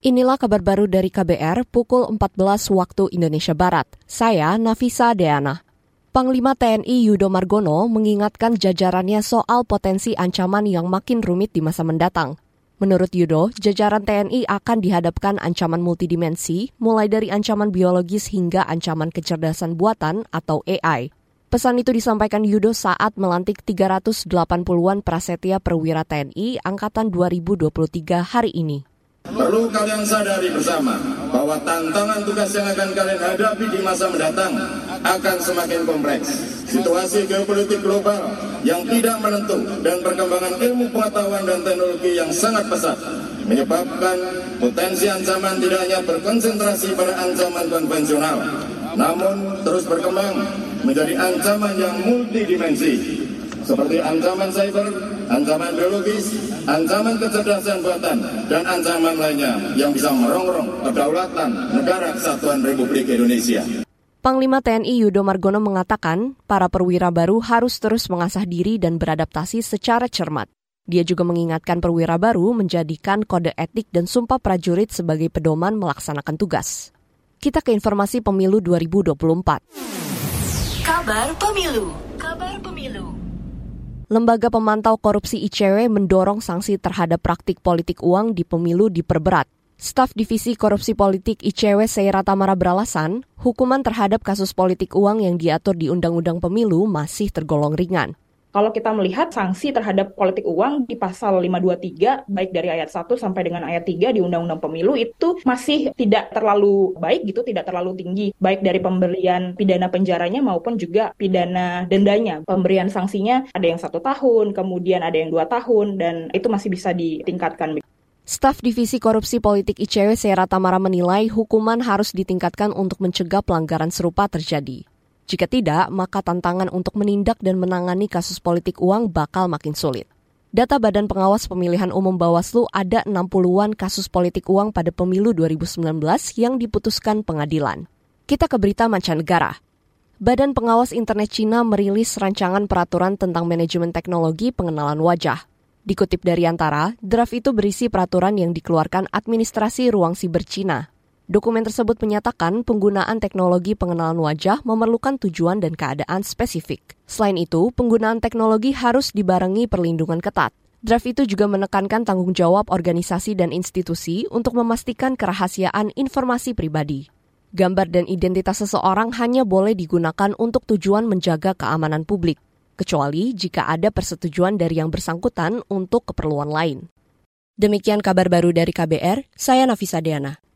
Inilah kabar baru dari KBR pukul 14 waktu Indonesia Barat. Saya Nafisa Deana. Panglima TNI Yudo Margono mengingatkan jajarannya soal potensi ancaman yang makin rumit di masa mendatang. Menurut Yudo, jajaran TNI akan dihadapkan ancaman multidimensi, mulai dari ancaman biologis hingga ancaman kecerdasan buatan atau AI. Pesan itu disampaikan Yudo saat melantik 380-an prasetya perwira TNI Angkatan 2023 hari ini. Perlu kalian sadari bersama bahwa tantangan tugas yang akan kalian hadapi di masa mendatang akan semakin kompleks. Situasi geopolitik global yang tidak menentu dan perkembangan ilmu pengetahuan dan teknologi yang sangat pesat menyebabkan potensi ancaman tidak hanya berkonsentrasi pada ancaman konvensional, namun terus berkembang menjadi ancaman yang multidimensi seperti ancaman cyber, ancaman biologis, ancaman kecerdasan buatan, dan ancaman lainnya yang bisa merongrong kedaulatan negara kesatuan Republik Indonesia. Panglima TNI Yudo Margono mengatakan para perwira baru harus terus mengasah diri dan beradaptasi secara cermat. Dia juga mengingatkan perwira baru menjadikan kode etik dan sumpah prajurit sebagai pedoman melaksanakan tugas. Kita ke informasi pemilu 2024. Kabar Pemilu. Lembaga Pemantau Korupsi ICW mendorong sanksi terhadap praktik politik uang di pemilu diperberat. Staf Divisi Korupsi Politik ICW Seira Tamara beralasan, hukuman terhadap kasus politik uang yang diatur di Undang-Undang Pemilu masih tergolong ringan. Kalau kita melihat sanksi terhadap politik uang di pasal 523 baik dari ayat 1 sampai dengan ayat 3 di Undang-Undang Pemilu itu masih tidak terlalu baik gitu, tidak terlalu tinggi baik dari pemberian pidana penjaranya maupun juga pidana dendanya. Pemberian sanksinya ada yang satu tahun, kemudian ada yang dua tahun dan itu masih bisa ditingkatkan. Staf Divisi Korupsi Politik ICW Sera Tamara menilai hukuman harus ditingkatkan untuk mencegah pelanggaran serupa terjadi. Jika tidak, maka tantangan untuk menindak dan menangani kasus politik uang bakal makin sulit. Data Badan Pengawas Pemilihan Umum Bawaslu ada 60-an kasus politik uang pada pemilu 2019 yang diputuskan pengadilan. Kita ke berita mancanegara. Badan Pengawas Internet Cina merilis rancangan peraturan tentang manajemen teknologi pengenalan wajah. Dikutip dari antara, draft itu berisi peraturan yang dikeluarkan administrasi ruang siber Cina Dokumen tersebut menyatakan penggunaan teknologi pengenalan wajah memerlukan tujuan dan keadaan spesifik. Selain itu, penggunaan teknologi harus dibarengi perlindungan ketat. Draft itu juga menekankan tanggung jawab organisasi dan institusi untuk memastikan kerahasiaan informasi pribadi. Gambar dan identitas seseorang hanya boleh digunakan untuk tujuan menjaga keamanan publik, kecuali jika ada persetujuan dari yang bersangkutan untuk keperluan lain. Demikian kabar baru dari KBR, saya Nafisa Deana.